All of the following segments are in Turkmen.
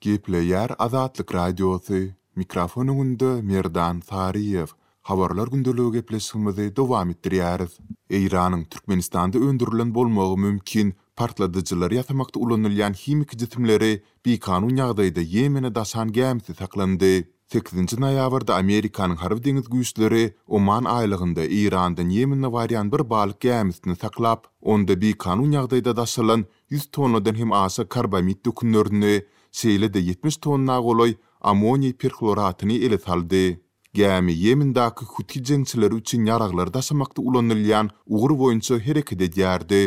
Gepleýär Azatlyk Radiosy, mikrofon öňünde Merdan Saryýew. Habarlar gündəligi gepleşigimizi dowam etdirýäris. Eýranyň Türkmenistanda öndürilen bolmagy mümkin partladyjylary ýasamakda ulanylýan himiki jisimleri bikanun ýagdaýda Ýemene daşan gämisi saklandy. Sekizinji noýabrda Amerikanyň harby deňiz güýçleri Oman aýlagynda Eýrandan Ýemene barýan bir balyk gämisini saklap, onda bikanun ýagdaýda daşalan ýüz tonnadan hem aşa karbamid dökünlerini, şeýle-de ýetmiş tonna golaý ammoniý perhloratyny ele saldy. Gämi Ýemendaky huti jeňçileri üçin ýaraglary daşamakda ulanylýan ugur boýunça hereket edýärdi.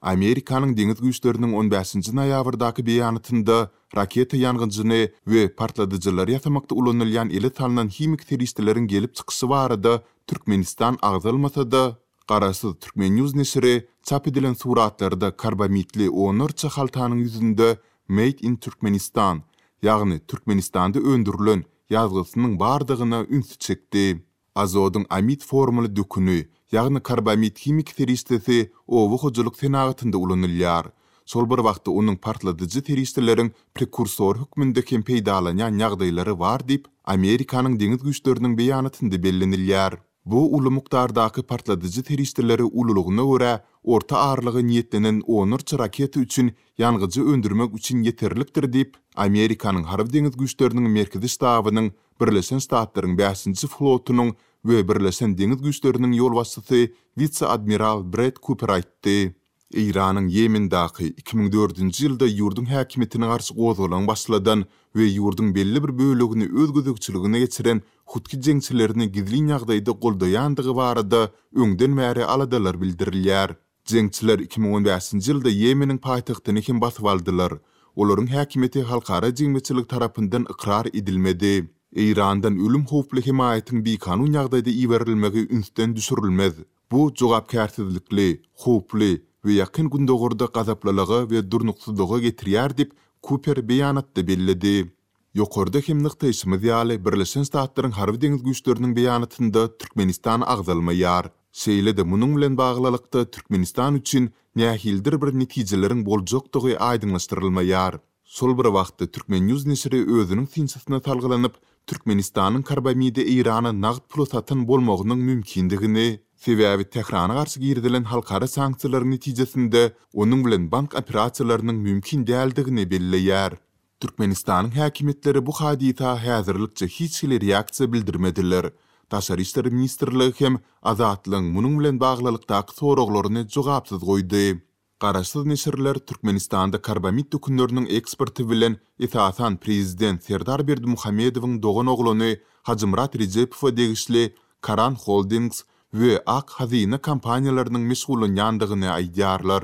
Amerikanyň deňiz güýçleriniň on bäşinji noýabrdaky beýanatynda raketa ýangyjyny we partladyjylary ýasamakda ulanylýan ele salnan himiki serişdeleriň gelip çykyşy barada Türkmenistan agzalmasa-da, Garaşsyz Türkmen News neşiri çap edilen suratlarda karbamitli onlarça haltanyň ýüzünde Made in Turkmenistan, ýagny Türkmenistanda öndürilen ýazgysynyň bardygyna ünsi çekdi. Azodyň amid formaly döküni, ýagny karbamid himiki serişdesi oba hojalyk senagatynda ulanylýar. Şol bir wagtda onuň partladyjy serişdeleriň prekursory hökmünde hem peýdalanýan ýagdaýlary bar diýip, Amerikanyň deňiz güýçleriniň beýanatynda bellenilýär. Bu uly mukdardaky partladyjy serişdeleri ululygyna görä, orta aralygy niýetlenen onlarça raketa üçin ýangyjy öndürmek üçin ýeterlikdir diýip, Amerikanyň Harby-deňiz güýçleriniň Merkezi ştabynyň Birleşen Ştatlaryň bäşinji flotunyň we Birleşen deňiz güýçleriniň ýolbaşçysy wise-admiral Bred Kuper aýtdy. Eýranyň Ýemendaky iki müň dördünji ýylda ýurduň häkimiýetine garşy gozgalaň başladan we ýurduň belli bir bölegini öz gözegçiligine geçiren hutki jeňçilerini gizlin ýagdaýda goldaýandygy barada öňden bäri aladalar bildirilýär. Jeňçiler iki müň on bäşinji ýylda Ýemeniň paýtagtyny hem basyp aldylar. Olaryň häkimiýeti halkara jemgyýetçilik tarapyndan ykrar edilmedi. Eýrandan ölüm howply hemaýatyň bikanun ýagdaýda iberilmegi ünsden düşürilmez. Bu jogapkärsizlikli, howply we Ýakyn Gündogarda gazaplylyga we durnuksyzlyga getirýär diýip, Kuper beýanatda belledi. Ýokarda hem nygtaýşymyz ýaly, Birleşen Ştatlaryň Harby-deňiz güýçleriniň beýanatynda Türkmenistan agzalmaýar. Şeýle-de munuň bilen baglylykda Türkmenistan üçin nähilidir bir netijeleriň boljakdygy aýdyňlaşdyrylmaýar. Şol bir wagtda, Türkmen. News neşiri özüniň synçysyna salgylanyp, Türkmenistanyň karbamidi Eýrana nagt pula satan bolmagynyň mümkindigini, sebäbi Tährana garşy girizilen halkara sanksiýalaryň netijesinde onuň bilen bank operasiýalarynyň mümkin däldigini belleýär. Türkmenistanyň häkimiýetleri bu hadysa häzirlikçe hiç hili reaksiýa bildirmediler. Daşary işler ministrligi hem Azatlygyň munuň bilen baglylykdaky soraglaryny jogapsyz goýdy. Garaşsyz neşirler Türkmenistanda karbamid dökünleriniň eksporty bilen esasan prezident Serdar Berdimuhamedowyň dogan oglany Hajymyrat Rejepowa degişli Karan Holdings we Ak hazyna kompaniýalarynyň meşgullanýandygyny aýdýarlar.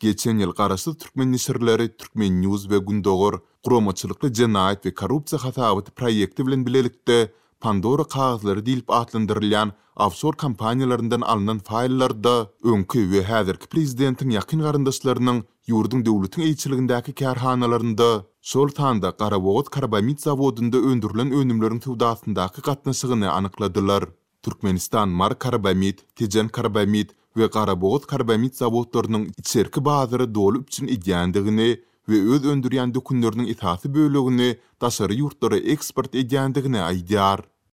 Geçen ýyl garaşsyz türkmen neşirleri Türkmen. News we Gündogar guramaçylykly jenaýat we korrupsiýa hasabaty proýekti bilen bilelikde Pandora kagyzlary diýlip atlandyrylýan ofşor kompaniýalaryndan alnan faýllarda öňki we häzirki prezidentiň ýakyn garyndaşlarynyň ýurduň döwletiň eýeçiligindäki kärhanalarynda, şol sanda Garabogaz karbamid zawodynda öndürilen önümleriň söwdasyndaky gatnaşygyny anykladylar. Türkmenistan Mar karbamid, Tejen karbamid, we Garabogaz karbamid zawodlarynyň içerki bazary doly üpjün edýändigini we öz öndürýän dökünleriniň esasy bölegini daşary ýurtlara eksport edýändigini aýdýar.